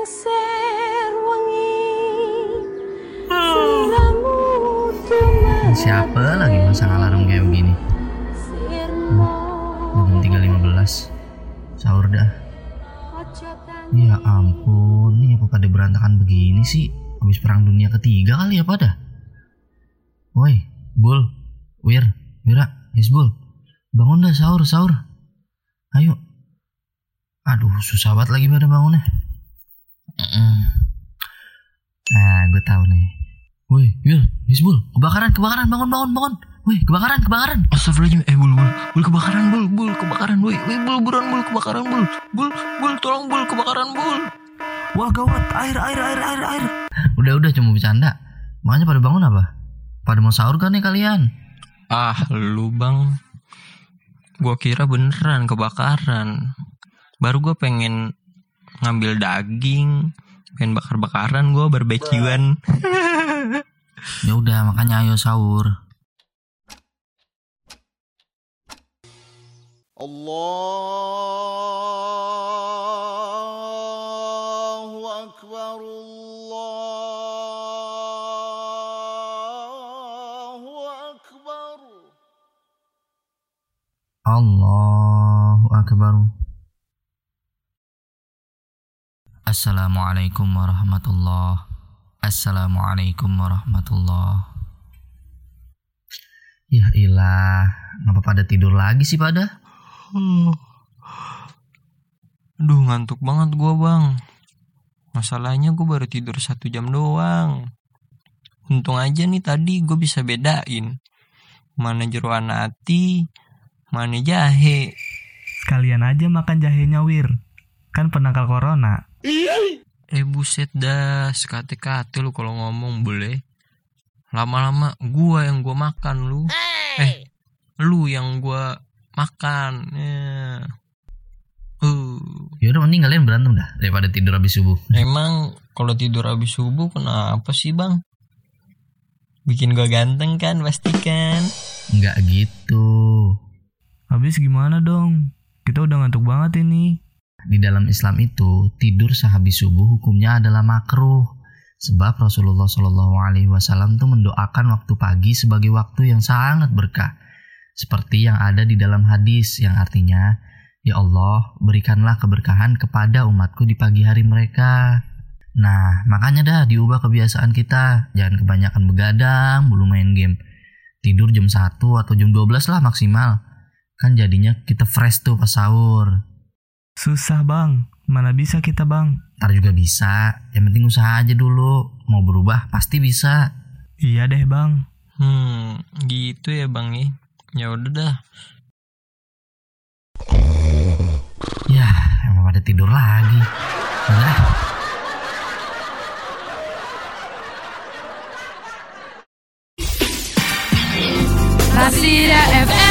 Siapa lagi masang alarm kayak begini? sirmo Udah jam 3.15 Sahur dah. Ya ampun, ini apa pada berantakan begini sih? Habis perang dunia ketiga kali ya pada? Woi, Bul, Wir, Wira, Hizbul Bangun dah sahur, sahur. Ayo. Aduh, susah banget lagi pada bangunnya Mm-mm. Nah, gue tahu nih. Woi, Wir, Hizbul, kebakaran, kebakaran, bangun, bangun, bangun. Woi, kebakaran, kebakaran. Astagfirullahaladzim, eh bul bul. Bul kebakaran bul bul kebakaran woi. Woi bul buruan bul kebakaran bul. Bul bul tolong bul kebakaran bul. Wah gawat, air, air, air, air, air. Udah, udah, cuma bercanda. Makanya pada bangun apa? Pada mau sahur kan nih kalian? ah lu bang. Gua kira beneran kebakaran. Baru gua pengen ngambil daging pengen bakar-bakaran gue barbekyuan. Ya udah makanya ayo sahur. Allahu akbar Allahu akbar. Allahu akbar. Assalamualaikum warahmatullah. Assalamualaikum warahmatullah. Ya ilah, ngapa pada tidur lagi sih pada? Aduh ngantuk banget gua bang Masalahnya gua baru tidur satu jam doang Untung aja nih tadi gue bisa bedain Mana jeruan hati Mana jahe Sekalian aja makan jahenya Wir. Kan penangkal corona. Eh buset dah Sekate-kate lu kalau ngomong boleh Lama-lama gua yang gua makan lu Eh Lu yang gua makan ya. Uh, Ya udah mending kalian berantem dah daripada tidur habis subuh. Emang kalau tidur habis subuh kenapa sih bang? Bikin gua ganteng kan pasti kan? Enggak gitu. Habis gimana dong? Kita udah ngantuk banget ini. Di dalam Islam itu tidur sehabis subuh hukumnya adalah makruh. Sebab Rasulullah Shallallahu Alaihi Wasallam tuh mendoakan waktu pagi sebagai waktu yang sangat berkah. Seperti yang ada di dalam hadis yang artinya, Ya Allah, berikanlah keberkahan kepada umatku di pagi hari mereka. Nah, makanya dah diubah kebiasaan kita. Jangan kebanyakan begadang, belum main game. Tidur jam 1 atau jam 12 lah maksimal. Kan jadinya kita fresh tuh pas sahur. Susah bang. Mana bisa kita bang? Ntar juga bisa. Yang penting usaha aja dulu. Mau berubah pasti bisa. Iya deh bang. Hmm, gitu ya bang nih. Ya udah dah. Ya, emang pada tidur lagi. Udah. Masira FM